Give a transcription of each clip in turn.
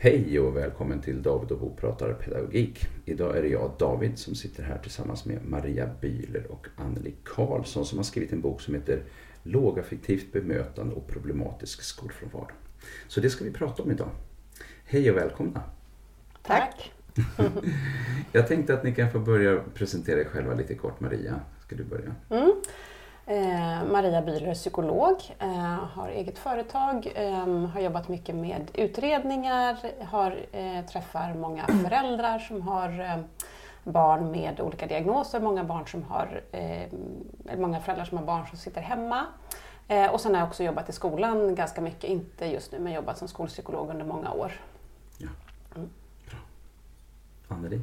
Hej och välkommen till David och Bo pratar pedagogik. Idag är det jag, David, som sitter här tillsammans med Maria Bühler och Anneli Karlsson som har skrivit en bok som heter Lågaffektivt bemötande och problematisk skolfrånvaro. Så det ska vi prata om idag. Hej och välkomna! Tack! jag tänkte att ni kan få börja presentera er själva lite kort. Maria, ska du börja? Mm. Eh, Maria Bühler, psykolog, eh, har eget företag, eh, har jobbat mycket med utredningar, har, eh, träffar många föräldrar som har eh, barn med olika diagnoser, många, barn som har, många föräldrar som har barn som sitter hemma. och sen har jag också jobbat i skolan ganska mycket, inte just nu, men jobbat som skolpsykolog under många år. Ja. Mm. Bra. Anneli?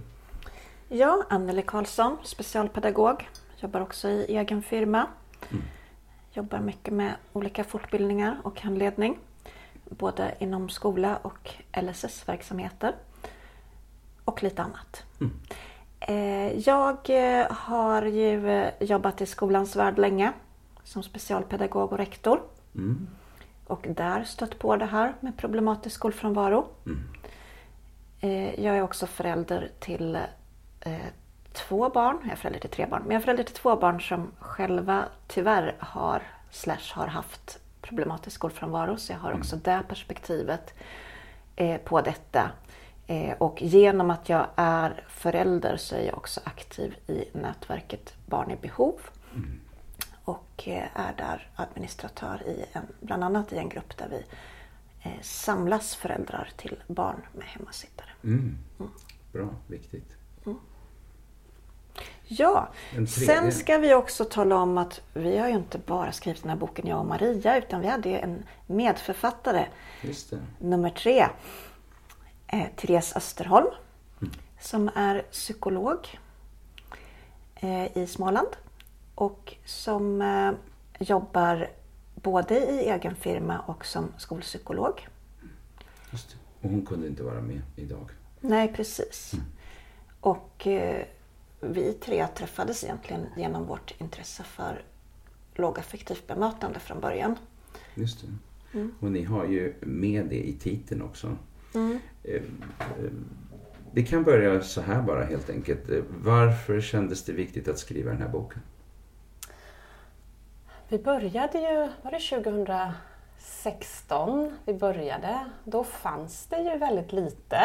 Ja, Anneli Karlsson, specialpedagog. Jobbar också i egen firma. Mm. Jobbar mycket med olika fortbildningar och handledning. Både inom skola och LSS-verksamheter. Och lite annat. Mm. Eh, jag eh, har ju eh, jobbat i skolans värld länge som specialpedagog och rektor. Mm. Och där stött på det här med problematisk skolfrånvaro. Mm. Jag är också förälder till två barn, jag är förälder till tre barn, men jag är förälder till två barn som själva tyvärr har, slash har haft problematisk skolfrånvaro. Så jag har mm. också det perspektivet eh, på detta. Eh, och genom att jag är förälder så är jag också aktiv i nätverket Barn i behov. Mm. Och eh, är där administratör i en, bland annat i en grupp där vi eh, samlas föräldrar till barn med hemmasittare. Mm. mm. Bra, viktigt. Ja, sen ska vi också tala om att vi har ju inte bara skrivit den här boken jag och Maria utan vi hade en medförfattare, nummer tre, eh, Therese Österholm, mm. som är psykolog eh, i Småland och som eh, jobbar både i egen firma och som skolpsykolog. Och hon kunde inte vara med idag. Nej, precis. Mm. Och eh, vi tre träffades egentligen genom vårt intresse för lågaffektivt bemötande från början. Just det. Mm. Och ni har ju med det i titeln också. Mm. Eh, eh, vi kan börja så här bara helt enkelt. Varför kändes det viktigt att skriva den här boken? Vi började ju, var det 2000 16 vi började, då fanns det ju väldigt lite.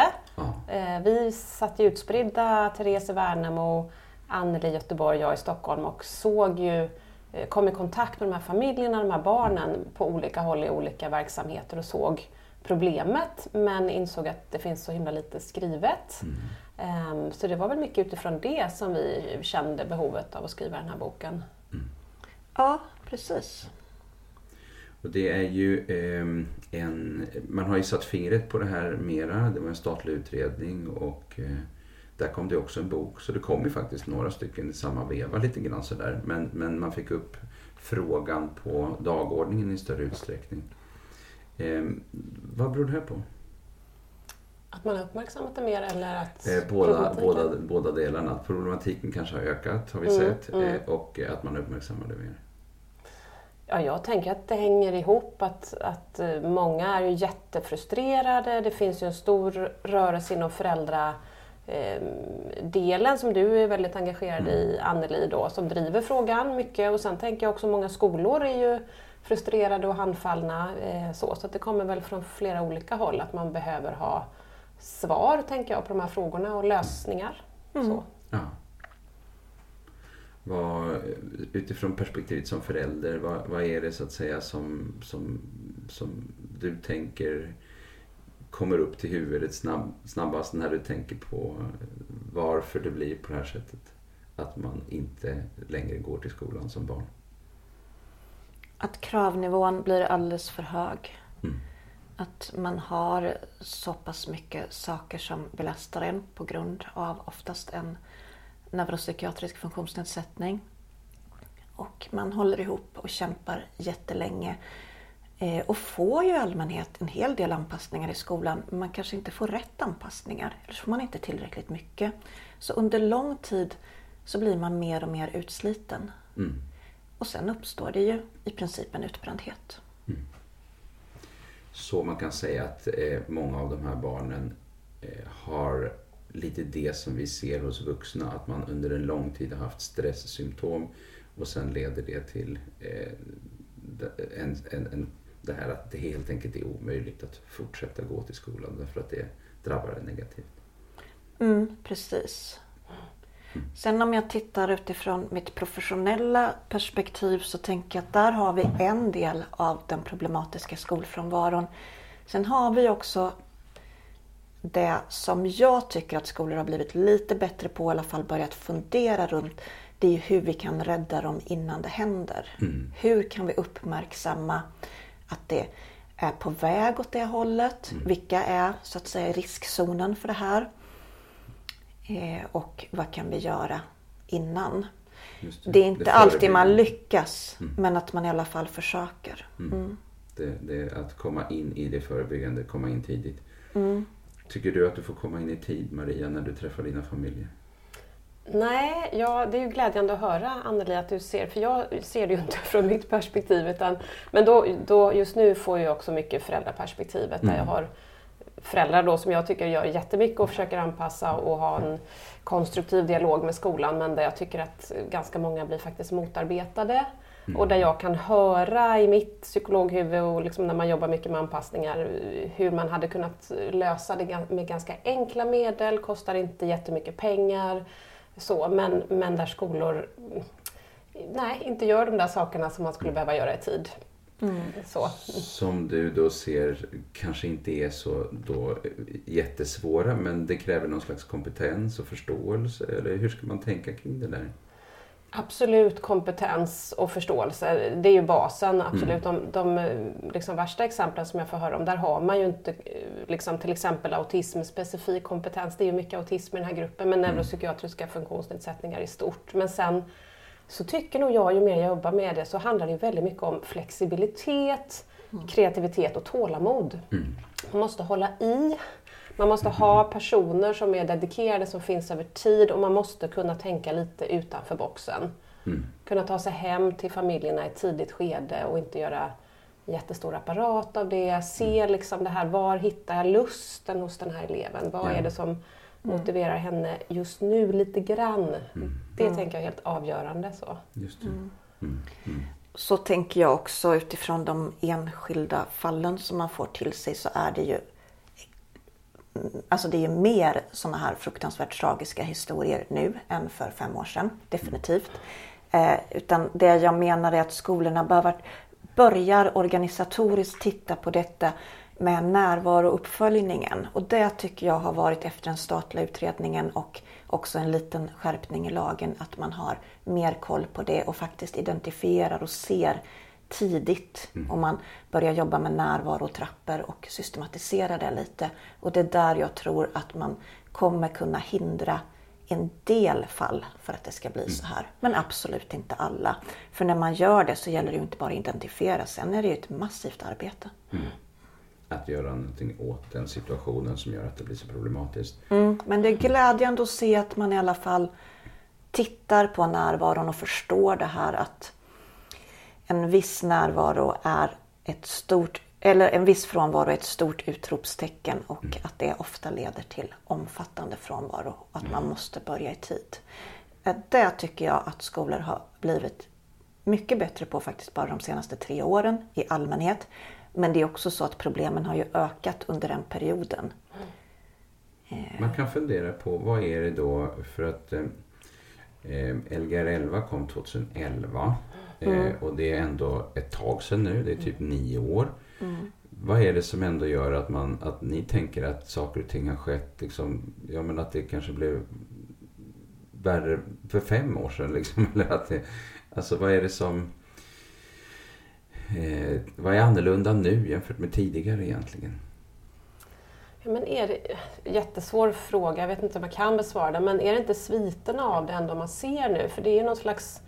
Mm. Vi satt ju utspridda, Therese i Värnamo, Anneli i Göteborg, jag i Stockholm och såg ju, eh, kom i kontakt med de här familjerna, de här barnen på olika håll i olika verksamheter och såg problemet men insåg att det finns så himla lite skrivet. Mm. Ehm, så det var väl mycket utifrån det som vi kände behovet av att skriva den här boken. Mm. Ja, precis. Och det är ju eh, en, man har ju satt fingret på det här mera. Det var en statlig utredning och eh, där kom det också en bok. Så det kom ju faktiskt några stycken i samma veva lite grann sådär. Men, men man fick upp frågan på dagordningen i större utsträckning. Eh, vad beror det här på? Att man har uppmärksammat det mer eller att eh, båda, båda, båda delarna. Att problematiken kanske har ökat har vi mm, sett mm. Eh, och att man uppmärksammar det mer. Ja, jag tänker att det hänger ihop. Att, att eh, många är ju jättefrustrerade. Det finns ju en stor rörelse inom föräldradelen som du är väldigt engagerad i, mm. Anneli, då, som driver frågan mycket. Och sen tänker jag också många skolor är ju frustrerade och handfallna. Eh, så så att det kommer väl från flera olika håll att man behöver ha svar, tänker jag, på de här frågorna och lösningar. Mm. Så. Ja. Vad, utifrån perspektivet som förälder, vad, vad är det så att säga som, som, som du tänker kommer upp till huvudet snabb, snabbast när du tänker på varför det blir på det här sättet? Att man inte längre går till skolan som barn. Att kravnivån blir alldeles för hög. Mm. Att man har så pass mycket saker som belastar en på grund av oftast en neuropsykiatrisk funktionsnedsättning. Och man håller ihop och kämpar jättelänge. Eh, och får ju i allmänhet en hel del anpassningar i skolan, men man kanske inte får rätt anpassningar. Eller så får man inte tillräckligt mycket. Så under lång tid så blir man mer och mer utsliten. Mm. Och sen uppstår det ju i princip en utbrändhet. Mm. Så man kan säga att eh, många av de här barnen eh, har lite det som vi ser hos vuxna, att man under en lång tid har haft stresssymptom och sen leder det till eh, en, en, en, det här att det helt enkelt är omöjligt att fortsätta gå till skolan därför att det drabbar en negativt. Mm, precis. Sen om jag tittar utifrån mitt professionella perspektiv så tänker jag att där har vi en del av den problematiska skolfrånvaron. Sen har vi också det som jag tycker att skolor har blivit lite bättre på, i alla fall börjat fundera runt, det är hur vi kan rädda dem innan det händer. Mm. Hur kan vi uppmärksamma att det är på väg åt det hållet? Mm. Vilka är så att säga riskzonen för det här? Eh, och vad kan vi göra innan? Det. det. är inte det alltid man lyckas, mm. men att man i alla fall försöker. Mm. mm. Det, det, är att komma in i det förebyggande, komma in tidigt. Mm. Tycker du att du får komma in i tid, Maria, när du träffar dina familjer? Nej, ja, det är ju glädjande att höra Anneli att du ser, för jag ser det ju inte från mitt perspektiv. Utan, men då, då, just nu får jag också mycket föräldraperspektivet mm. där jag har föräldrar då som jag tycker gör jättemycket och försöker anpassa och ha en konstruktiv dialog med skolan men där jag tycker att ganska många blir faktiskt motarbetade. Mm. Och där jag kan höra i mitt psykologhuvud och liksom när man jobbar mycket med anpassningar hur man hade kunnat lösa det med ganska enkla medel, kostar inte jättemycket pengar. Så, men, men där skolor nej, inte gör de där sakerna som man skulle behöva göra i tid. Mm. Så. Som du då ser kanske inte är så då jättesvåra men det kräver någon slags kompetens och förståelse eller hur ska man tänka kring det där? Absolut kompetens och förståelse, det är ju basen. Absolut. Mm. De, de liksom värsta exemplen som jag får höra om, där har man ju inte liksom, till exempel autismspecifik kompetens. Det är ju mycket autism i den här gruppen, men mm. neuropsykiatriska funktionsnedsättningar i stort. Men sen så tycker nog jag, ju mer jag jobbar med det, så handlar det väldigt mycket om flexibilitet, mm. kreativitet och tålamod. Mm. Man måste hålla i, man måste ha personer som är dedikerade, som finns över tid och man måste kunna tänka lite utanför boxen. Mm. Kunna ta sig hem till familjerna i ett tidigt skede och inte göra jättestor apparat av det. Se mm. liksom det här, var hittar jag lusten hos den här eleven? Vad ja. är det som Mm. motiverar henne just nu lite grann. Mm. Det mm. tänker jag är helt avgörande. Så. Just. Mm. Så tänker jag också utifrån de enskilda fallen som man får till sig så är det ju Alltså det är ju mer sådana här fruktansvärt tragiska historier nu än för fem år sedan, definitivt. Eh, utan det jag menar är att skolorna behöver börjar organisatoriskt titta på detta med närvarouppföljningen. Och det tycker jag har varit efter den statliga utredningen och också en liten skärpning i lagen att man har mer koll på det och faktiskt identifierar och ser tidigt mm. om man börjar jobba med närvarotrappor och systematiserar det lite. Och det är där jag tror att man kommer kunna hindra en del fall för att det ska bli mm. så här. Men absolut inte alla. För när man gör det så gäller det ju inte bara att identifiera, sen är det ju ett massivt arbete. Mm att göra någonting åt den situationen som gör att det blir så problematiskt. Mm, men det är glädjande att se att man i alla fall tittar på närvaron och förstår det här att en viss närvaro är ett stort eller en viss frånvaro är ett stort utropstecken och mm. att det ofta leder till omfattande frånvaro och att mm. man måste börja i tid. Eh, det tycker jag att skolor har blivit mycket bättre på faktiskt bara de senaste tre åren i allmänhet. Men det är också så att problemen har ju ökat under den perioden. Man kan fundera på vad är det då för att eh, eh Lgr 11 kom 2011 eh, mm. och det är ändå ett tag sedan nu, det är typ nio år. Mm. Vad är det som ändå gör att, man, att ni tänker att saker och ting har skett, liksom, ja men att det kanske blev värre för fem år sedan liksom? Eller att det, alltså vad är det som Eh, vad är annorlunda nu jämfört med tidigare egentligen? Ja, men är det, jättesvår fråga, jag vet inte om jag kan besvara den, men är det inte sviterna av det ändå man ser nu? För det är ju någon slags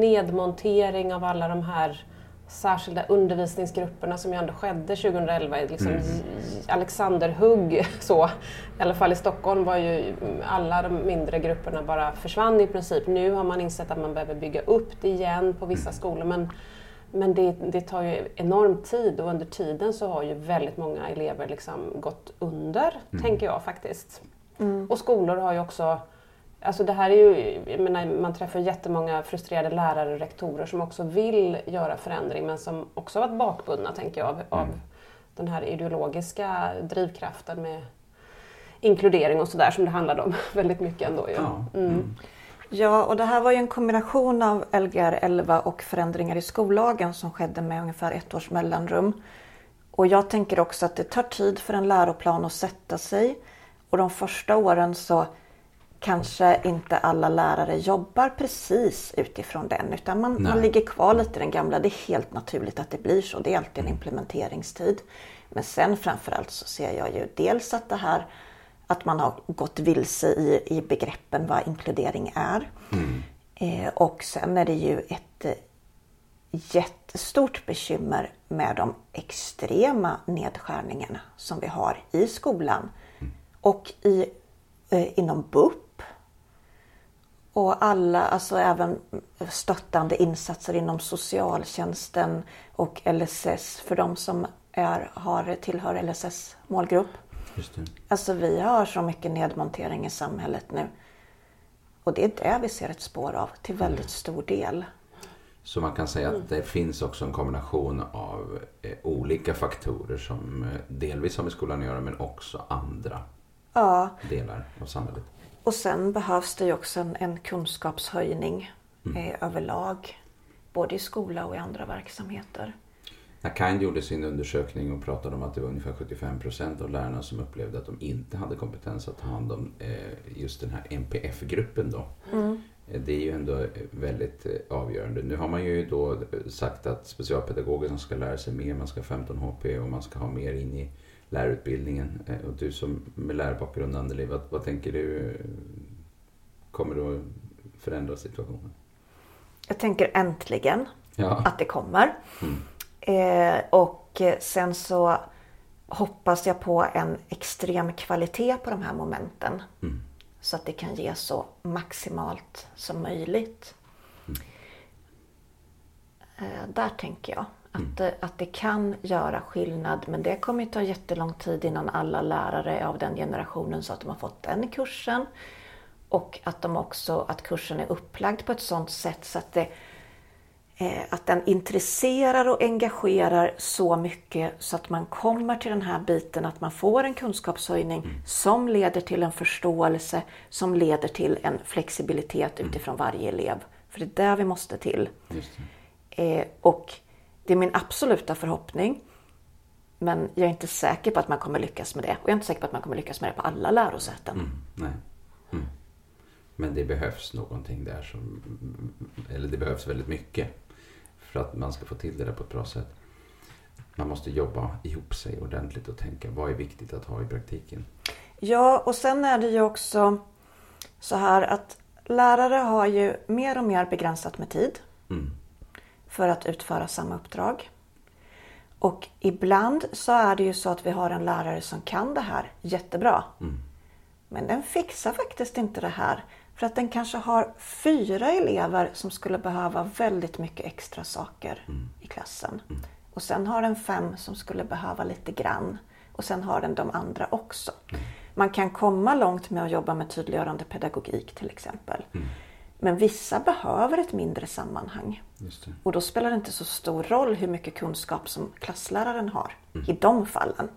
nedmontering av alla de här särskilda undervisningsgrupperna som ju ändå skedde 2011. Liksom mm. Alexanderhugg så. I alla fall i Stockholm var ju alla de mindre grupperna bara försvann i princip. Nu har man insett att man behöver bygga upp det igen på vissa mm. skolor. Men Men det, det tar ju enorm tid och under tiden så har ju väldigt många elever liksom gått under, mm. tänker jag faktiskt. Mm. Och skolor har ju också Alltså det här är ju, jag menar, man träffar jättemånga frustrerade lärare och rektorer som också vill göra förändring men som också varit bakbundna, tänker jag, av, mm. av den här ideologiska drivkraften med inkludering och sådär som det handlade om väldigt mycket ändå. Ja. Mm. Mm. ja, och det här var ju en kombination av Lgr 11 och förändringar i skollagen som skedde med ungefär ett års mellanrum. Och jag tänker också att det tar tid för en läroplan att sätta sig. Och de första åren så kanske inte alla lärare jobbar precis utifrån den utan man, man ligger kvar lite i den gamla. Det är helt naturligt att det blir så. Det är alltid en mm. implementeringstid. Men sen framförallt så ser jag ju dels att det här att man har gått vilse i, i begreppen vad inkludering är. Mm. Eh, och sen är det ju ett eh, jättestort bekymmer med de extrema nedskärningarna som vi har i skolan mm. och i, eh, inom BUP. Och alla, alltså även stöttande insatser inom socialtjänsten och LSS för de som är, har, tillhör LSS målgrupp. Just det. Alltså vi har så mycket nedmontering i samhället nu. Och det är det vi ser ett spår av till väldigt mm. stor del. Så man kan säga att det finns också en kombination av eh, olika faktorer som eh, delvis har med skolan att göra men också andra ja. delar av samhället. Och sen behövs det ju också en, en kunskapshöjning mm. eh, överlag. Både i skola och i andra verksamheter. Kind gjorde sin undersökning och pratade om att det var ungefär 75 procent av lärarna som upplevde att de inte hade kompetens att ta hand om eh, just den här NPF-gruppen. Då. Mm. Eh, det är ju ändå väldigt eh, avgörande. Nu har man ju då sagt att specialpedagogerna ska lära sig mer, man ska ha 15 HP och man ska ha mer in i lärarutbildningen. Och du som med lärarbakgrund Anneli, vad, vad tänker du kommer att förändra situationen? Jag tänker äntligen ja. att det kommer. Mm. Eh, och sen så hoppas jag på en extrem kvalitet på de här momenten. Mm. Så att det kan ge så maximalt som möjligt. Mm. Eh, där tänker jag att, mm. att det kan göra skillnad men det kommer att ta jättelång tid innan alla lärare av den generationen så att de har fått den kursen. Och att, de också, att kursen är upplagd på ett sådant sätt så att det Eh, att den intresserar och engagerar så mycket så att man kommer till den här biten att man får en kunskapshöjning mm. som leder till en förståelse, som leder till en flexibilitet mm. utifrån varje elev. För det är där vi måste till. Eh, och det är min absoluta förhoppning. Men jag är inte säker på att man kommer lyckas med det. Och jag är inte säker på att man kommer lyckas med det på alla lärosäten. Mm. Nej. Mm. Men det behövs någonting där som, eller det behövs väldigt mycket för att man ska få till det där på ett bra sätt. Man måste jobba ihop sig ordentligt och tänka vad är viktigt att ha i praktiken. Ja, och sen är det ju också så här att lärare har ju mer och mer begränsat med tid mm. För att utföra samma uppdrag. Och ibland så är det ju så att vi har en lärare som kan det här jättebra. Mm. Men den fixar faktiskt inte det här för att den kanske har fyra elever som skulle behöva väldigt mycket extra saker mm. i klassen. Mm. Och sen har den fem som skulle behöva lite grann. Och sen har den de andra också. Mm. Man kan komma långt med att jobba med tydliggörande pedagogik till exempel. Men vissa behöver ett mindre sammanhang. Och då spelar det inte så stor roll hur mycket kunskap som klassläraren har mm. i de fallen.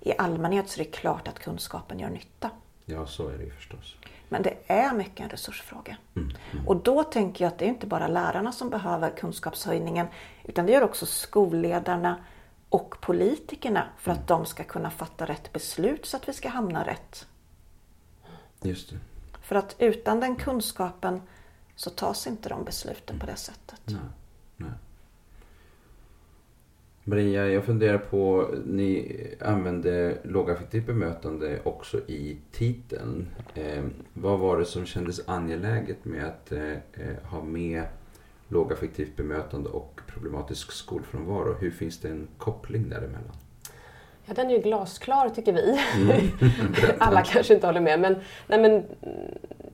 I allmänhet så är det klart att kunskapen gör nytta. Ja, så är det ju förstås. Men det är mycket en resursfråga. Mm, mm. Och då tänker jag att det är inte bara lärarna som behöver kunskapshöjningen utan det gör också skolledarna och politikerna för att mm. de ska kunna fatta rätt beslut så att vi ska hamna rätt. Just det. För att utan den kunskapen så tas inte de besluten på det sättet. Nej, nej. Maria, jag funderar på, ni använde lågaffektivt bemötande också i titeln. Eh, vad var det som kändes angeläget med att eh, eh, ha med lågaffektivt bemötande och problematisk skolfrånvaro? Hur finns det en koppling däremellan? Ja, den är ju glasklar tycker vi. Mm. Alla kanske inte håller med. Men, nej, men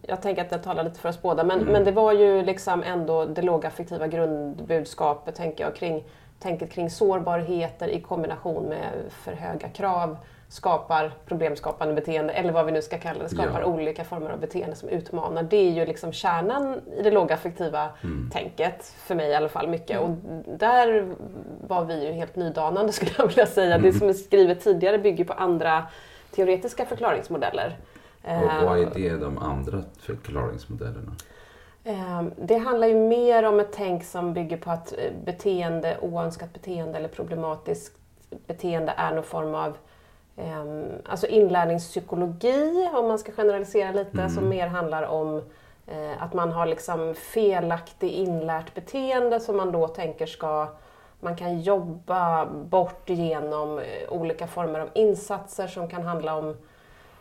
jag tänker att jag talar lite för oss båda, men, mm. men det var ju liksom ändå det lågaffektiva grundbudskapet tänker jag, kring, tänket kring sårbarheter i kombination med för höga krav skapar problemskapande beteende, eller vad vi nu ska kalla det, skapar ja. olika former av beteende som utmanar. Det är ju liksom kärnan i det lågaffektiva mm. tänket, för mig i alla fall mycket. Mm. Och där var vi ju helt nydanande skulle jag vilja säga. Mm. Det som är skrivet tidigare bygger på andra teoretiska förklaringsmodeller. Och vad är eh, det, de andra förklaringsmodellerna? Eh, det handlar ju mer om ett tänk som bygger på att eh, beteende, oönskat beteende eller problematiskt beteende är någon form av alltså inlärningspsykologi om man ska generalisera lite, mm. som mer handlar om att man har liksom felaktig inlärt beteende som man då tänker ska man kan jobba bort genom olika former av insatser som kan handla om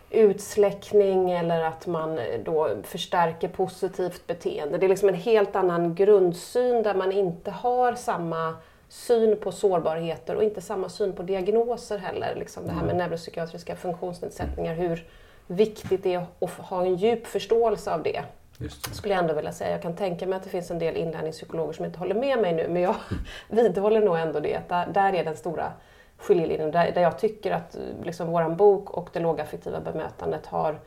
utsläckning eller att man då förstärker positivt beteende. Det är liksom en helt annan grundsyn där man inte har samma syn på sårbarheter och inte samma syn på diagnoser heller. Liksom det här med neuropsykiatriska funktionsnedsättningar, hur viktigt det är att ha en djup förståelse av det. det. Skulle jag ändå vilja säga. Jag kan tänka mig att det finns en del inlärningspsykologer som inte håller med mig nu, men jag vidhåller nog ändå det. Där är den stora skiljelinjen där, där jag tycker att liksom, vår bok och det lågaffektiva bemötandet har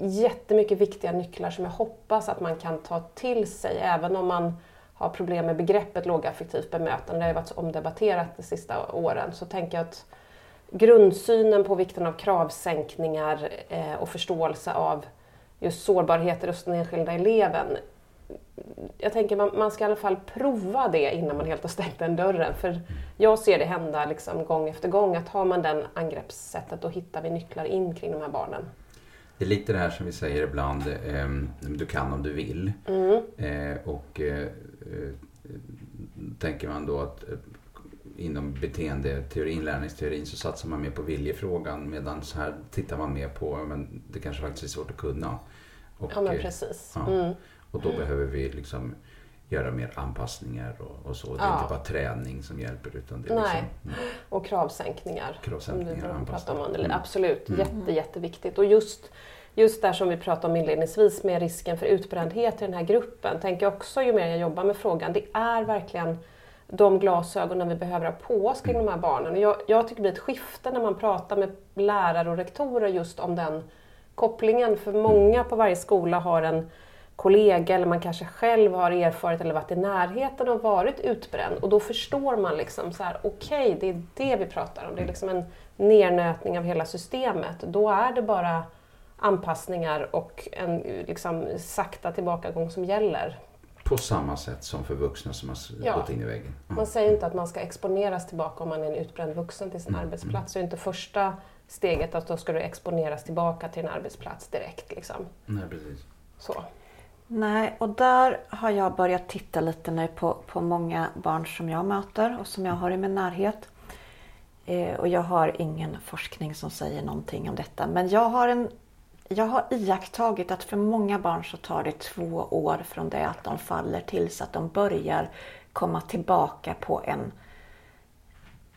jättemycket viktiga nycklar som jag hoppas att man kan ta till sig även om man har problem med begreppet lågaffektivt bemötande. Det har ju varit så omdebatterat de sista åren. Så tänker jag att grundsynen på vikten av kravsänkningar eh, och förståelse av just sårbarheter hos den enskilda eleven jag tänker man, man ska i alla fall prova det innan man helt har stängt den dörren. För jag ser det hända liksom gång efter gång att har man den angreppssättet då hittar vi nycklar in kring de här barnen. Det är lite det här som vi säger ibland, eh, du kan om du vill. Mm. Eh, och eh, tänker man då att eh, inom beteendeteori, inlärningsteorin så satsar man mer på viljefrågan medan så här tittar man mer på, men det kanske faktiskt är svårt att kunna. Och, ja men eh, precis. Ja. Mm. Och då behöver vi liksom göra mer anpassningar och, och så. Det är ja. inte bara träning som hjälper utan det är Nej. Liksom, mm. Och kravsänkningar. Kravsänkningar och anpassningar. Om. Mm. Absolut, mm. jätte, jätteviktigt. Och just, just där som vi pratade om inledningsvis med risken för utbrändhet i den här gruppen, tänker jag också ju mer jag jobbar med frågan, det är verkligen de glasögonen vi behöver ha på oss kring mm. de här barnen. Jag, jag tycker det blir ett skifte när man pratar med lärare och rektorer just om den kopplingen. För många på varje skola har en kollega eller man kanske själv har erfarit eller varit i närheten och varit utbränd. Och då förstår man liksom så här, okej, okay, det är det vi pratar om. Det är liksom en nernötning av hela systemet. Då är det bara anpassningar och en liksom, sakta tillbakagång som gäller. På samma sätt som för vuxna som har ja. gått in i väggen. Mm. Man säger inte att man ska exponeras tillbaka om man är en utbränd vuxen till sin mm. arbetsplats. Det är inte första steget att då ska du exponeras tillbaka till en arbetsplats direkt. Liksom. Nej, precis. Så. Nej, och där har jag börjat titta lite nu på, på många barn som jag möter och som jag har i min närhet. Eh, och jag har ingen forskning som säger någonting om detta. Men jag har, en, jag har iakttagit att för många barn så tar det två år från det att de faller tills att de börjar komma tillbaka på en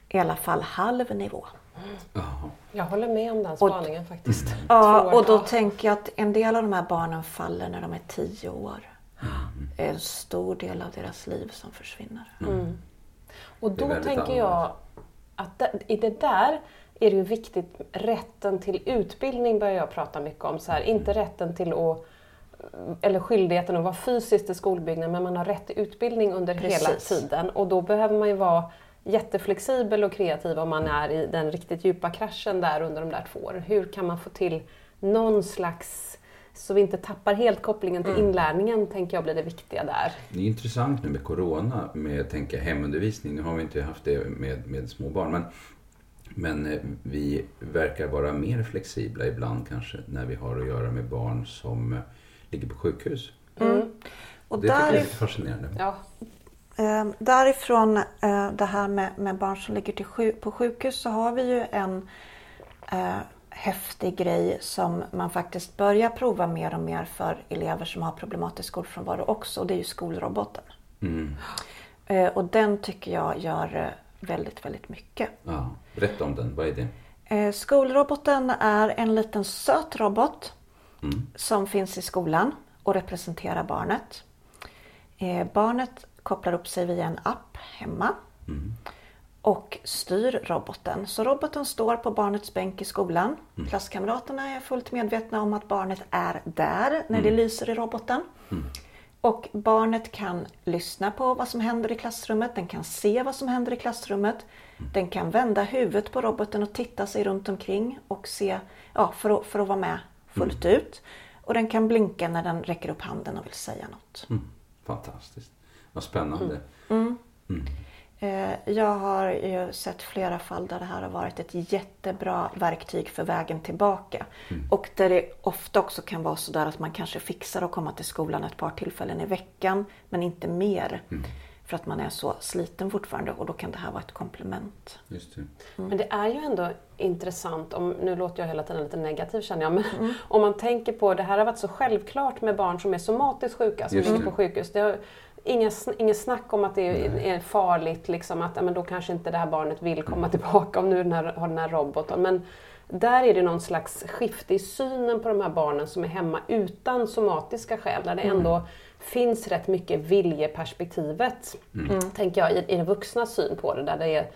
i alla fall halv nivå. Jag håller med om den spaningen och, faktiskt. Mm. Ja, och då tänker jag att en del av de här barnen faller när de är tio år. Mm. En stor del av deras liv som försvinner. Mm. mm. Och då tänker jag att i det där är det ju viktigt, rätten till utbildning börjar jag prata mycket om. Så här, inte rätten till att eller skyldigheten att vara fysiskt i skolbyggnaden men man har rätt till utbildning under Precis. hela tiden och då behöver man ju vara jätteflexibel och kreativ om man är i den riktigt djupa kraschen där under de där två åren. Hur kan man få till någon slags så vi inte tappar helt kopplingen till mm. inlärningen, tänker jag blir det viktiga där. Det är intressant nu med Corona, med tänka hemundervisning. Nu har vi inte haft det med, med små barn, men, men eh, vi verkar vara mer flexibla ibland kanske när vi har att göra med barn som eh, ligger på sjukhus. Mm. Och det där tycker jag är lite fascinerande. Ja, därifrån eh, det här med, med, barn som ligger sjuk, på sjukhus så har vi ju en eh, häftig grej som man faktiskt börjar prova mer och mer för elever som har problematisk skolfrånvaro också. Och det är ju skolroboten. Mm. Eh, och den tycker jag gör eh, väldigt, väldigt mycket. Ja, berätta om den, vad är det? Eh, skolroboten är en liten söt robot mm. som finns i skolan och representerar barnet. Eh, barnet kopplar upp sig via en app hemma mm. och styr roboten. Så roboten står på barnets bänk i skolan. Mm. Klasskamraterna är fullt medvetna om att barnet är där när det mm. lyser i roboten. Mm. Och barnet kan lyssna på vad som händer i klassrummet, den kan se vad som händer i klassrummet. Mm. Den kan vända huvudet på roboten och titta sig runt omkring och se, ja, för, att, för att vara med fullt mm. ut. Och den kan blinka när den räcker upp handen och vill säga något. Mm. Fantastiskt. Vad spännande. Mm. Mm. Eh, jag har ju sett flera fall där det här har varit ett jättebra verktyg för vägen tillbaka. Mm. Och där det ofta också kan vara så där att man kanske fixar att komma till skolan ett par tillfällen i veckan men inte mer. Mm. För att man är så sliten fortfarande och då kan det här vara ett komplement. Just det. Mm. Men det är ju ändå intressant, om, nu låter jag hela tiden lite negativ känner jag, men mm. om man tänker på, det här har varit så självklart med barn som är somatiskt sjuka, som ligger på sjukhus. Det har, Inga, inget snack om att det är, farligt, liksom, att men då kanske inte det här barnet vill komma mm. tillbaka om nu den här, har den här roboten. Men där är det någon slags skifte i synen på de här barnen som är hemma utan somatiska skäl, där det mm. ändå finns rätt mycket viljeperspektivet, mm. mm. tänker jag, i, i den vuxna syn på det. Där det är,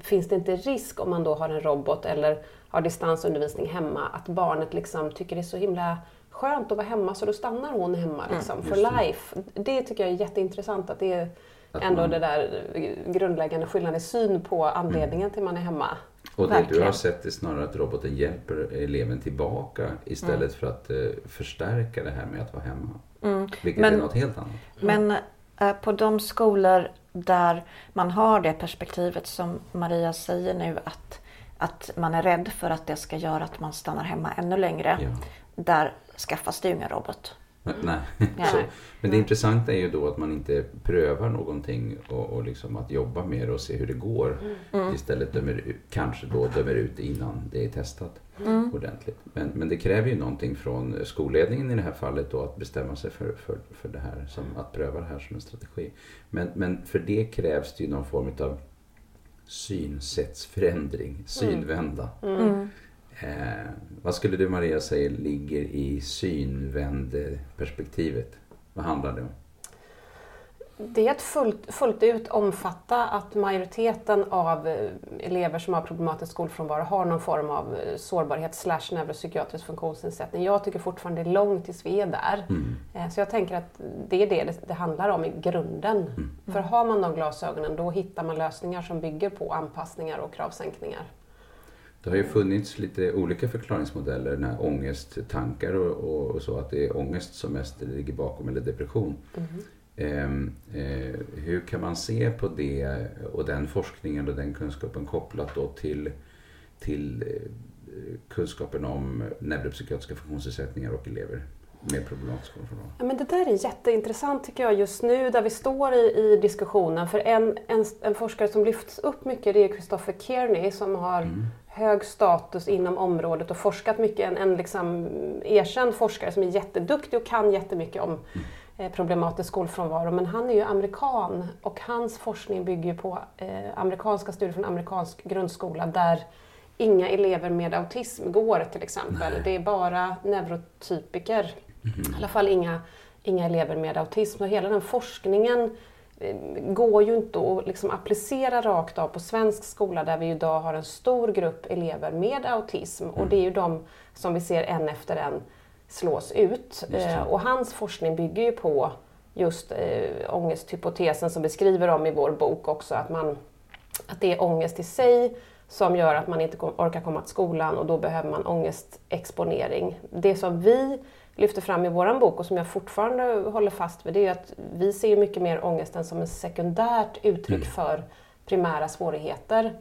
finns det inte risk om man då har en robot eller har distansundervisning hemma, att barnet liksom tycker det är så himla skönt att vara hemma så då stannar hon hemma mm. liksom, mm, for life. Det tycker jag är jätteintressant att det är att ändå man... det där grundläggande skillnaden i syn på anledningen mm. till man är hemma. Och det Verkligen. du har sett är snarare att roboten hjälper eleven tillbaka istället mm. för att uh, förstärka det här med att vara hemma. Mm. Vilket men, är något helt annat. Men uh, på de skolor där man har det perspektivet som Maria säger nu att, att man är rädd för att det ska göra att man stannar hemma ännu längre. Ja. Där skaffas det ju ingen robot. Men, nej. Så, men det intressanta är ju då att man inte prövar någonting och, och liksom att jobba med det och se hur det går. Mm. Istället dömer, kanske då dömer ut innan det är testat mm. ordentligt. Men, men det kräver ju någonting från skolledningen i det här fallet då att bestämma sig för, för, för det här, som, att pröva det här som en strategi. Men, men för det krävs det ju någon form av synsättsförändring, synvända. Eh, vad skulle du Maria säga ligger i synvändeperspektivet? Vad handlar det om? Det är att fullt, fullt ut omfatta att majoriteten av eh, elever som har problematisk skolfrånvaro har någon form av eh, sårbarhet slash neuropsykiatrisk funktionsnedsättning. Jag tycker fortfarande det är långt tills vi är där. Mm. Eh, så jag tänker att det är det det handlar om i grunden. Mm. För har man de glasögonen då hittar man lösningar som bygger på anpassningar och kravsänkningar. Det har ju funnits lite olika förklaringsmodeller, när ångesttankar och, och, och, så, att det är ångest som mest ligger bakom, eller depression. Mm. Eh, hur kan man se på det och den forskningen och den kunskapen kopplat då till, till eh, kunskapen om neuropsykiatriska funktionsnedsättningar och elever? Med problematisk ja, men Det där är jätteintressant tycker jag just nu där vi står i, i diskussionen. För en, en, en forskare som lyfts upp mycket det är Christopher Kearney som har mm hög status inom området och forskat mycket. En, en liksom erkänd forskare som är jätteduktig och kan jättemycket om eh, problematisk skolfrånvaro. Men han är ju amerikan och hans forskning bygger på eh, amerikanska studier från amerikansk grundskola där inga elever med autism går till exempel. Nej. Det är bara neurotypiker. Mm. I alla fall inga, inga elever med autism. Och hela den forskningen Eh, går ju inte att liksom applicera rakt av på svensk skola där vi idag har en stor grupp elever med autism och det är ju de som vi ser en efter en slås ut. Eh, och hans forskning bygger ju på just eh, ångesthypotesen som beskriver om i vår bok också, att, man, att det är ångest i sig som gör att man inte orkar komma till skolan och då behöver man ångestexponering. Det som vi lyfter fram i vår bok och som jag fortfarande håller fast vid det är att vi ser mycket mer ångesten som ett sekundärt uttryck mm. för primära svårigheter.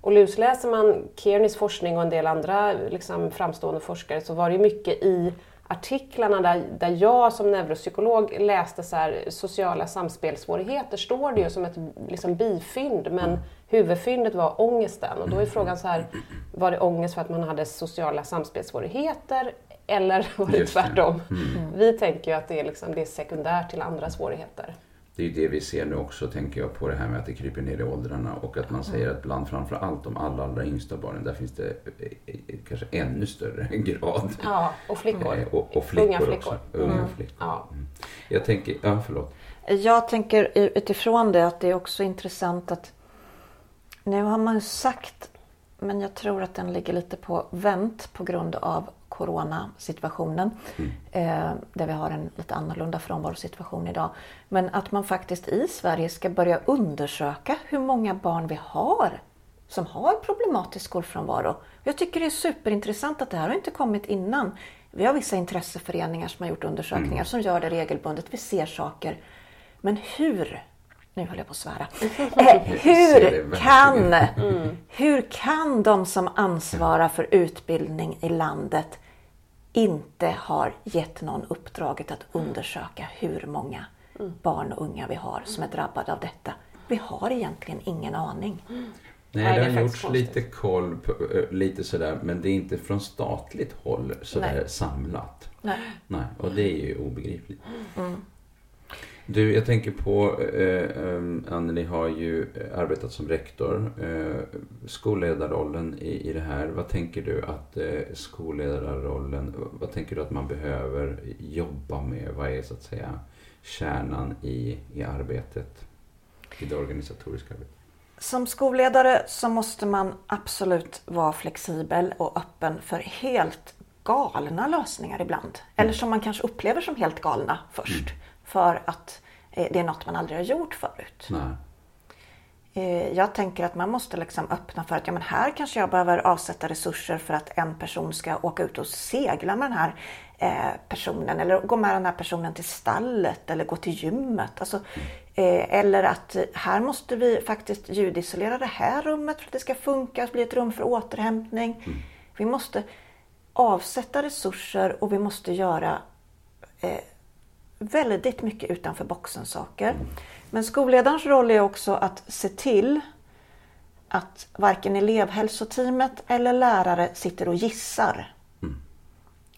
Och lusläser man Kearneys forskning och en del andra liksom, framstående forskare så var det mycket i artiklarna där, där jag som neuropsykolog läste så här, sociala samspelssvårigheter står det ju som ett liksom, bifynd men mm. Huvudfyndet var ångesten. Och då är frågan så här, var det ångest för att man hade sociala samspelssvårigheter eller var det tvärtom? Mm. Vi tänker ju att det är, liksom, det är sekundärt till andra svårigheter. det är ju det vi ser nu också, tänker jag, på det här med att det kryper ner i åldrarna och att man säger att bland framför allt de allra, allra yngsta barnen, där finns det eh, eh, kanske ännu större grad. Ja, och flickor. Eh, och, och flickor Unga flickor. också. Unga Mm. flickor. Ja. Mm. Jag tänker, ja förlåt. Jag tänker utifrån det att det är också intressant att nu har man sagt, men jag tror att den ligger lite på vänt på grund av coronasituationen. Eh, där vi har en lite annorlunda frånvarosituation idag. Men att man faktiskt i Sverige ska börja undersöka hur många barn vi har som har problematisk skolfrånvaro. Jag tycker det är superintressant att det här har inte kommit innan. Vi har vissa intresseföreningar som har gjort undersökningar som gör det regelbundet. Vi ser saker. Men hur, nu höll jag på att svära, eh, hur kan, hur kan de som ansvarar för utbildning i landet inte har gett någon uppdraget att undersöka hur många barn och unga vi har som är drabbade av detta? Vi har egentligen ingen aning. Nej, Nej, det har gjorts lite koll, på, eh, lite sådär, men det är inte från statligt håll sådär Nej. samlat. Nej. Nej, och det är ju obegripligt. Du, jag tänker på, eh, um, Anneli har ju arbetat som rektor. Eh, skolledarrollen i, i det här, vad tänker du att eh, skolledarrollen, vad tänker du att man behöver jobba med? Vad är så att säga kärnan i, i arbetet? I det organisatoriska arbetet? Som skolledare så måste man absolut vara flexibel och öppen för helt galna lösningar ibland. Eller som man kanske upplever som helt galna först. För att eh, det är något man aldrig har gjort förut. Nej. Eh, Jag tänker att man måste liksom öppna för att ja, men här kanske jag behöver avsätta resurser för att en person ska åka ut och segla med den här eh, personen eller gå med den här personen till stallet eller gå till gymmet. Alltså, eh, eller att här måste vi faktiskt ljudisolera det här rummet för att det ska funka och bli ett rum för återhämtning. Vi måste avsätta resurser och vi måste göra eh, väldigt mycket utanför boxen saker. Men skolledarens roll är också att se till att varken elevhälsoteamet eller lärare sitter och gissar.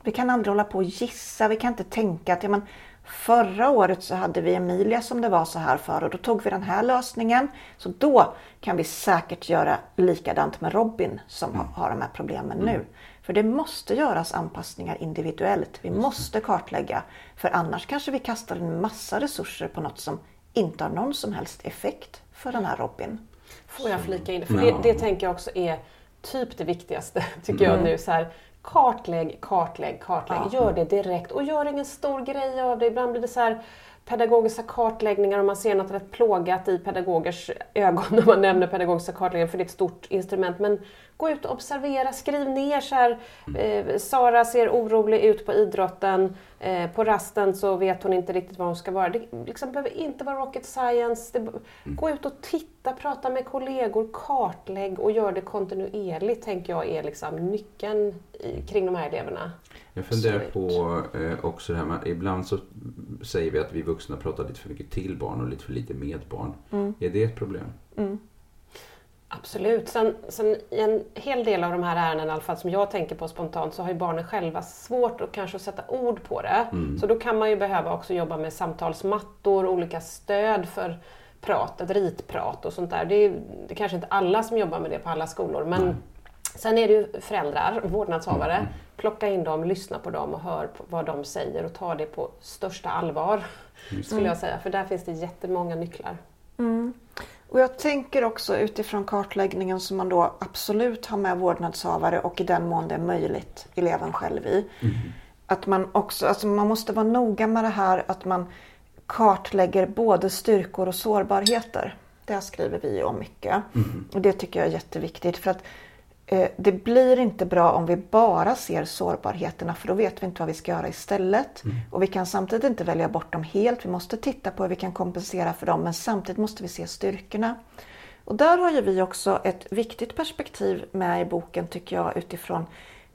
Vi kan aldrig hålla på och gissa. Vi kan inte tänka att ja, men förra året så hade vi Emilia som det var så här för och då tog vi den här lösningen. Så då kan vi säkert göra likadant med Robin som har, har de här problemen nu. För det måste göras anpassningar individuellt. Vi måste kartlägga. För annars kanske vi kastar en massa resurser på något som inte har någon som helst effekt för den här Robin. Får jag flika in det? För det, det tänker jag också är typ det viktigaste, tycker jag nu. Så här, kartlägg, kartlägg, kartlägg. Ja. Gör det direkt och gör ingen stor grej av det. Ibland blir det så här pedagogiska kartläggningar och man ser något rätt plågat i pedagogers ögon när man nämner pedagogiska kartläggningar för det är ett stort instrument. Men gå ut och observera, skriv ner så här. Eh, Sara ser orolig ut på idrotten. Eh, på rasten så vet hon inte riktigt var hon ska vara. Det liksom behöver inte vara rocket science. Det, Gå ut och titta, prata med kollegor, kartlägg och gör det kontinuerligt tänker jag är liksom nyckeln i, kring de här eleverna. Jag funderar på eh, också det här med, ibland så säger vi att vi vuxna pratar lite för mycket till barn och lite för lite med barn. Är det ett problem? Absolut. Sen, sen i en hel del av de här ärendena, i alla fall som jag tänker på spontant, så har ju barnen själva svårt att kanske sätta ord på det. Så då kan man ju behöva också jobba med samtalsmattor, olika stöd för pratet, ritprat och sånt där. Det är, det är kanske inte alla som jobbar med det på alla skolor, men sen är det ju föräldrar, vårdnadshavare. Plocka in dem, lyssna på dem och hör vad de säger och ta det på största allvar, skulle jag säga. För där finns det jättemånga nycklar. Och jag tänker också utifrån kartläggningen som man då absolut har med vårdnadshavare och i den mån det är möjligt eleven själv i. Att man också, alltså man måste vara noga med det här att man kartlägger både styrkor och sårbarheter. Det här skriver vi om mycket. Och det tycker jag är jätteviktigt för att det blir inte bra om vi bara ser sårbarheterna för då vet vi inte vad vi ska göra istället. Och vi kan samtidigt inte välja bort dem helt. Vi måste titta på hur vi kan kompensera för dem men samtidigt måste vi se styrkorna. Och där har ju vi också ett viktigt perspektiv med i boken tycker jag utifrån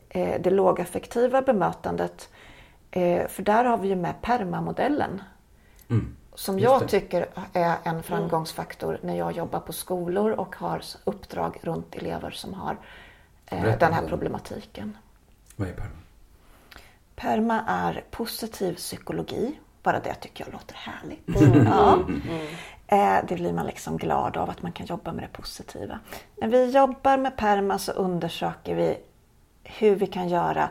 eh, det lågaffektiva bemötandet. Eh, för där har vi ju med PERMA-modellen. Som just jag det. tycker är en framgångsfaktor när jag jobbar på skolor och har uppdrag runt elever som har eh, den här problematiken. Vad är PERMA? PERMA är positiv psykologi bara det tycker jag låter härligt. Mm. Ja. Eh, det blir man liksom glad av att man kan jobba med det positiva. När vi jobbar med PERMA så undersöker vi hur vi kan göra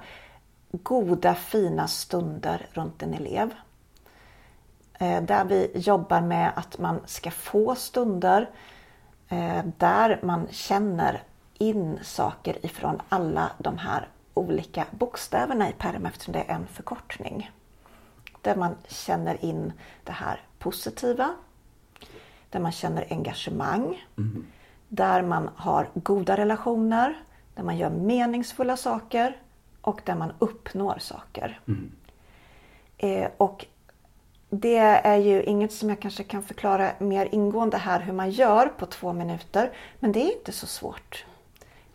goda fina stunder runt en elev. Eh, där vi jobbar med att man ska få stunder eh, där man känner in saker ifrån alla de här olika bokstäverna i PERMA eftersom det är en förkortning. Där man känner in det här positiva, där man känner engagemang, mm. där man har goda relationer, där man gör meningsfulla saker och där man uppnår saker. Mm. Eh, och det är ju inget som jag kanske kan förklara mer ingående här hur man gör på två minuter. Men det är inte så svårt.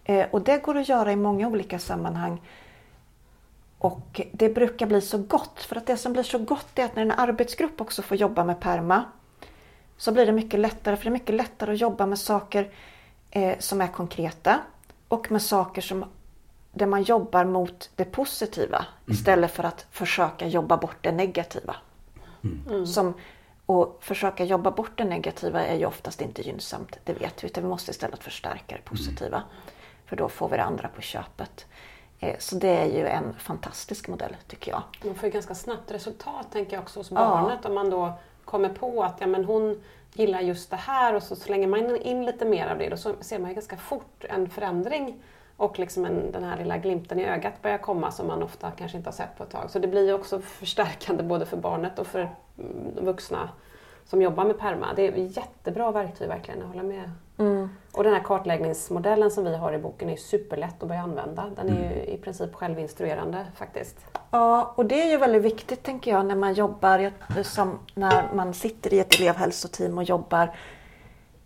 Eh, och det går att göra i många olika sammanhang. Och det brukar bli så gott. För att det som blir så gott är att när en arbetsgrupp också får jobba med PERMA så blir det mycket lättare. För det är mycket lättare att jobba med saker eh, som är konkreta och med saker som där man jobbar mot det positiva mm. istället för att försöka jobba bort det negativa. Mm. Som, och försöka jobba bort det negativa är ju oftast inte gynnsamt, det vet vi. Utan vi måste istället förstärka det positiva. Mm. För då får vi det andra på köpet. Eh, så det är ju en fantastisk modell tycker jag. Man får ju ganska snabbt resultat tänker jag också hos barnet ja. om man då kommer på att ja, men hon gillar just det här och så slänger man in lite mer av det. Då så ser man ju ganska fort en förändring och liksom en, den här lilla glimten i ögat börjar komma som man ofta kanske inte har sett på ett tag. Så det blir också förstärkande både för barnet och för mm, vuxna som jobbar med perma. Det är jättebra verktyg verkligen, jag håller med. Mm. Och den här kartläggningsmodellen som vi har i boken är superlätt att börja använda. Den är ju mm. i princip självinstruerande faktiskt. Ja, och det är ju väldigt viktigt tänker jag när man jobbar, som när man sitter i ett elevhälsoteam och jobbar,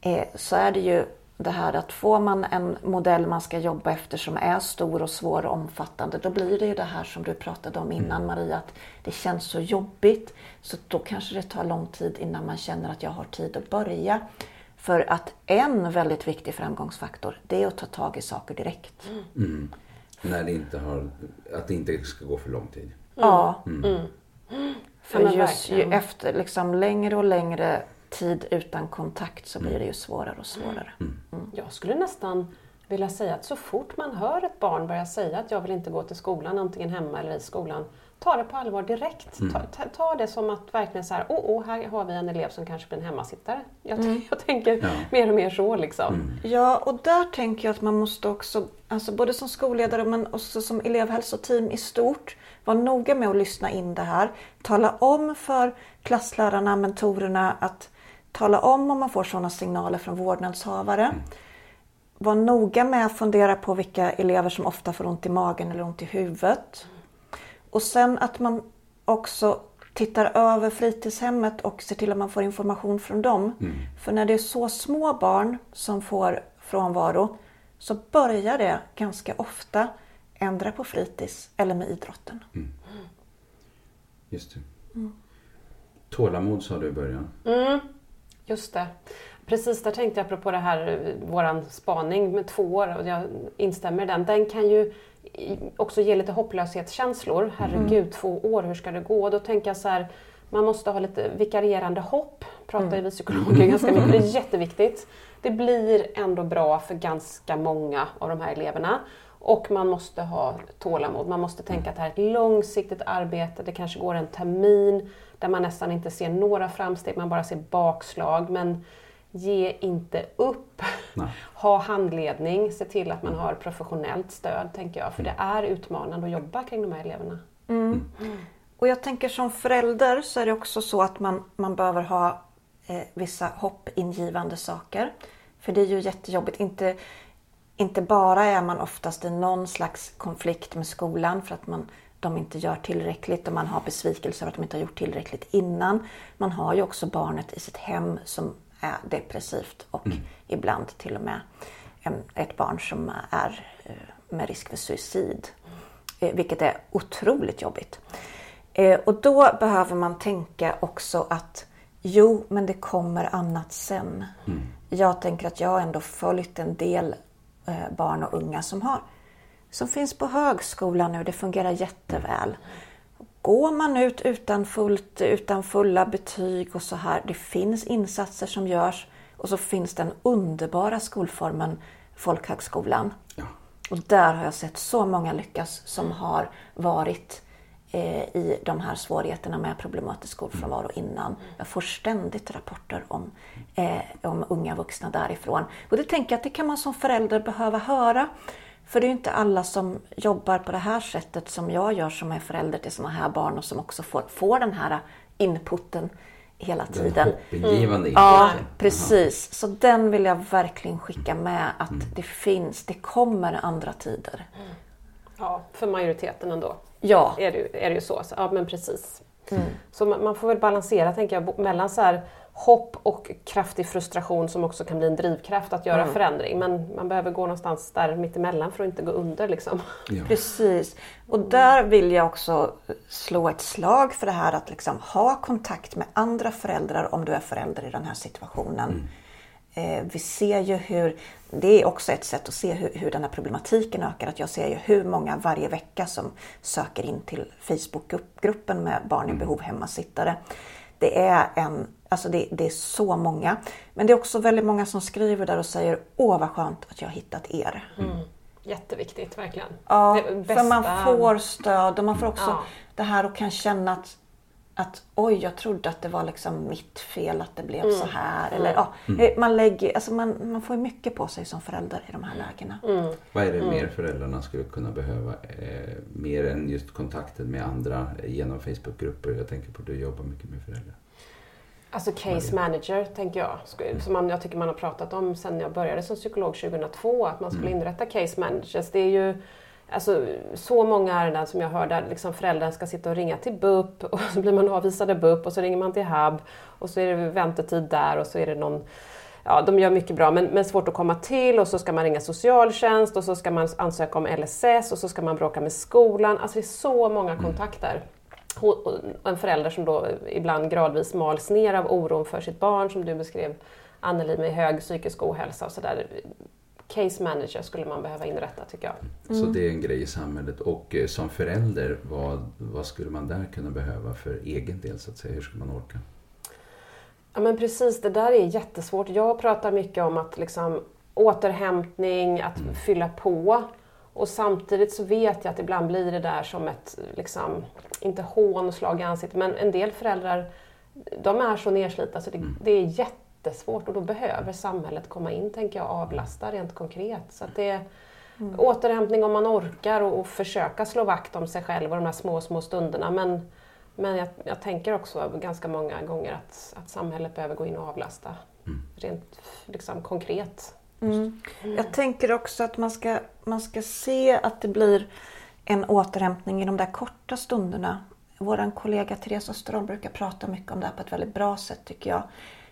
eh, så är det ju det här att får man en modell man ska jobba efter som är stor och svår och omfattande, då blir det ju det här som du pratade om innan mm. Maria, att det känns så jobbigt. Så då kanske det tar lång tid innan man känner att jag har tid att börja. För att en väldigt viktig framgångsfaktor, det är att ta tag i saker direkt. Mm. När det inte har, att det inte ska gå för lång tid. Ja. Mm. mm. För just ju efter liksom längre och längre tid utan kontakt så blir mm. det ju svårare och svårare. Mm. Mm. Jag skulle nästan vilja säga att så fort man hör ett barn börja säga att jag vill inte gå till skolan, antingen hemma eller i skolan, ta det på allvar direkt. Mm. Ta, ta, ta, det som att verkligen så här, oh, oh, här har vi en elev som kanske blir en hemmasittare. Jag, mm. jag tänker ja. mer och mer så liksom. Mm. Ja, och där tänker jag att man måste också, alltså både som skolledare men också som elevhälsoteam i stort, vara noga med att lyssna in det här. Tala om för klasslärarna, mentorerna att Tala om om man får sådana signaler från vårdnadshavare. Mm. Var noga med att fundera på vilka elever som ofta får ont i magen eller ont i huvudet. Och sen att man också tittar över fritidshemmet och ser till att man får information från dem. Mm. För när det är så små barn som får frånvaro så börjar det ganska ofta ändra på fritids eller med idrotten. Mm. Just det. Mm. Tålamod sa du i början. Mm. Just det. Precis, där tänkte jag apropå det här, våran spaning med två år, och jag instämmer i den. Den kan ju också ge lite hopplöshetskänslor. Herregud, mm. två år, hur ska det gå? Och då tänker jag så här, man måste ha lite vikarierande hopp, pratar mm. vi psykologer ganska mycket, det är jätteviktigt. Det blir ändå bra för ganska många av de här eleverna. Och man måste ha tålamod, man måste tänka att det här är ett långsiktigt arbete, det kanske går en termin där man nästan inte ser några framsteg, man bara ser bakslag. Men ge inte upp. Nej. Ha handledning, se till att man har professionellt stöd, tänker jag. För det är utmanande att jobba kring de här eleverna. Mm. Mm. Och jag tänker som förälder så är det också så att man, man behöver ha eh, vissa hoppingivande saker. För det är ju jättejobbigt. Inte, inte bara är man oftast i någon slags konflikt med skolan för att man de inte gör tillräckligt och man har besvikelse över att de inte har gjort tillräckligt innan. Man har ju också barnet i sitt hem som är depressivt och mm. ibland till och med ett barn som är eh, med risk för suicid. Eh, vilket är otroligt jobbigt. Eh, och då behöver man tänka också att jo, men det kommer annat sen. Mm. Jag tänker att jag ändå följt en del barn och unga som har som finns på högskolan nu. Det fungerar jätteväl. går man ut utan, fullt, utan fulla betyg och så här. Det finns insatser som görs och så finns den underbara skolformen folkhögskolan. Ja. Och där har jag sett så många lyckas som har varit eh, i de här svårigheterna med problematisk skolfrånvaro innan. Jag får ständigt rapporter om, eh, om unga vuxna därifrån. Och det tänker jag att det kan man som förälder behöva höra. För det är ju inte alla som jobbar på det här sättet som jag gör som är förälder till sådana här barn och som också får, får den här inputen hela tiden. Den hoppingivande mm. Ja, precis. Så den vill jag verkligen skicka med att mm. det finns, det kommer andra tider. Mm. Ja, för majoriteten ändå. Ja. Är det, är det ju så. Ja, men precis. Mm. Så man, man, får väl balansera, tänker jag, mellan så här hopp och kraftig frustration som också kan bli en drivkraft att göra mm. förändring. Men man behöver gå någonstans där mittemellan för att inte gå under. Liksom. Ja. Precis. Och där vill jag också slå ett slag för det här att liksom ha kontakt med andra föräldrar om du är förälder i den här situationen. Mm. Eh, vi ser ju hur, det är också ett sätt att se hur, hur den här problematiken ökar. Att jag ser ju hur många varje vecka som söker in till Facebookgruppen med barn i mm. behov hemmasittare. Det är, en, alltså det, det, är så många. Men det är också väldigt många som skriver där och säger Åh vad skönt att jag har hittat er. Mm. Jätteviktigt, verkligen. Ja, för man får stöd och man får också ja. det här och kan känna att att oj, jag trodde att det var liksom mitt fel att det blev mm. så här. Eller, ja, mm. Man, lägger, alltså man, man får mycket på sig som förälder i de här lägena. Mm. Vad är det mm. mer föräldrarna skulle kunna behöva? Eh, mer än just kontakten med andra genom Facebookgrupper? Jag tänker på att du jobbar mycket med föräldrar. Alltså case manager tänker jag. Mm. Som man, jag tycker man har pratat om sen jag började som psykolog 2002. Att man skulle mm. inrätta case managers. Det är ju Alltså, så många ärenden som jag hör där liksom föräldrar ska sitta och ringa till BUP och så blir man avvisad av BUP och så ringer man till HUB och så är det väntetid där och så är det någon Ja, de gör mycket bra men, men svårt att komma till och så ska man ringa socialtjänst och så ska man ansöka om LSS och så ska man bråka med skolan. Alltså det är så många mm. kontakter. Och en förälder som då ibland gradvis mals ner av oron för sitt barn som du beskrev Anneli med hög psykisk ohälsa och sådär case manager skulle man behöva inrätta tycker jag. Mm. Så det är en grej i samhället. Och eh, som förälder, vad, vad skulle man där kunna behöva för egen del så att säga? Hur ska man orka? Ja men precis, det där är jättesvårt. Jag pratar mycket om att liksom återhämtning, att mm. fylla på. Och samtidigt så vet jag att ibland blir det där som ett, liksom, inte hån och slag i ansiktet, men en del föräldrar de är så nedslitna så det, mm. det är jätte jättesvårt och då behöver samhället komma in, tänker jag, och avlasta rent konkret. Så att det är mm. återhämtning om man orkar och, och, försöka slå vakt om sig själv och de här små, små stunderna. Men, men jag, jag tänker också ganska många gånger att, att samhället behöver gå in och avlasta mm. rent liksom, konkret. Mm. Jag tänker också att man ska, man ska se att det blir en återhämtning i de där korta stunderna. Vår kollega Therese Österholm brukar prata mycket om det här på ett väldigt bra sätt tycker jag.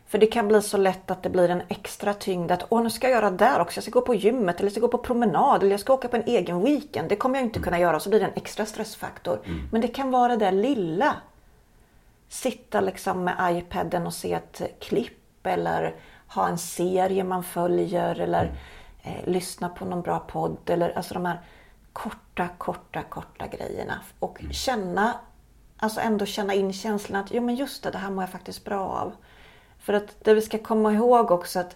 För det kan bli så lätt att det blir en extra tyngd att åh, nu ska jag göra där också. Jag ska gå på gymmet eller jag ska gå på promenad eller jag ska åka på en egen weekend. Det kommer jag inte kunna göra så blir det en extra stressfaktor. Mm. Men det kan vara det där lilla. Sitta liksom med iPaden och se ett klipp eller ha en serie man följer eller mm. eh, lyssna på någon bra podd eller alltså de här korta, korta, korta grejerna. Och mm. känna, alltså ändå känna in känslan att jo men just det, det här mår jag faktiskt bra av. För att det vi ska komma ihåg också att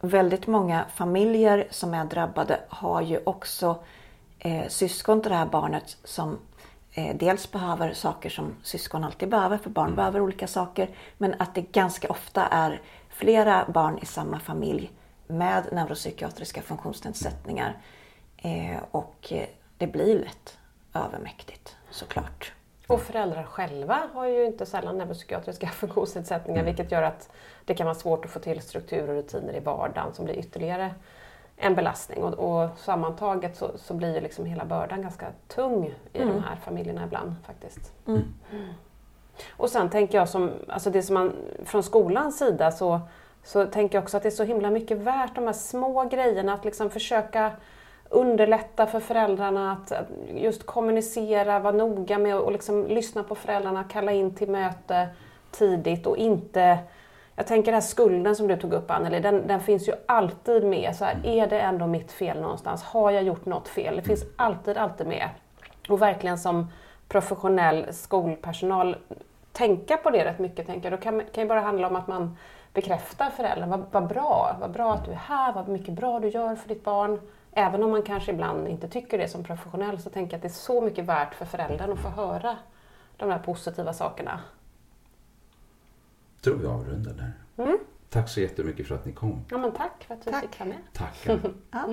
väldigt många familjer som är drabbade har ju också eh, syskon till det här barnet som eh, dels behöver saker som syskon alltid behöver, för barn mm. behöver olika saker. Men att det ganska ofta är flera barn i samma familj med neuropsykiatriska funktionsnedsättningar. Eh, och eh, det blir lätt övermäktigt såklart. Och föräldrar själva har ju inte sällan neuropsykiatriska funktionsnedsättningar mm. vilket gör att det kan vara svårt att få till strukturer och rutiner i vardagen som blir ytterligare en belastning. Och, och sammantaget så, så, blir ju liksom hela bördan ganska tung i mm. de här familjerna ibland faktiskt. Mm. mm. Och sen tänker jag som, alltså det som man från skolans sida så, så tänker jag också att det är så himla mycket värt de här små grejerna att liksom försöka underlätta för föräldrarna att just kommunicera, vara noga med att liksom lyssna på föräldrarna, kalla in till möte tidigt och inte jag tänker den här skulden som du tog upp Anneli, den, den finns ju alltid med. Så här, mm. är det ändå mitt fel någonstans? Har jag gjort något fel? Det finns alltid, alltid med. Och verkligen som professionell skolpersonal tänka på det rätt mycket. Tänker. Då kan det bara handla om att man bekräftar föräldern. Vad, vad bra, vad bra att du är här, vad mycket bra du gör för ditt barn även om man kanske ibland inte tycker det som professionell så tänker jag att det är så mycket värt för föräldern att få höra de här positiva sakerna. Jag tror vi avrundar där. Mm. Tack så jättemycket för att ni kom. Ja, men tack för att du fick vara med. Tack. ja.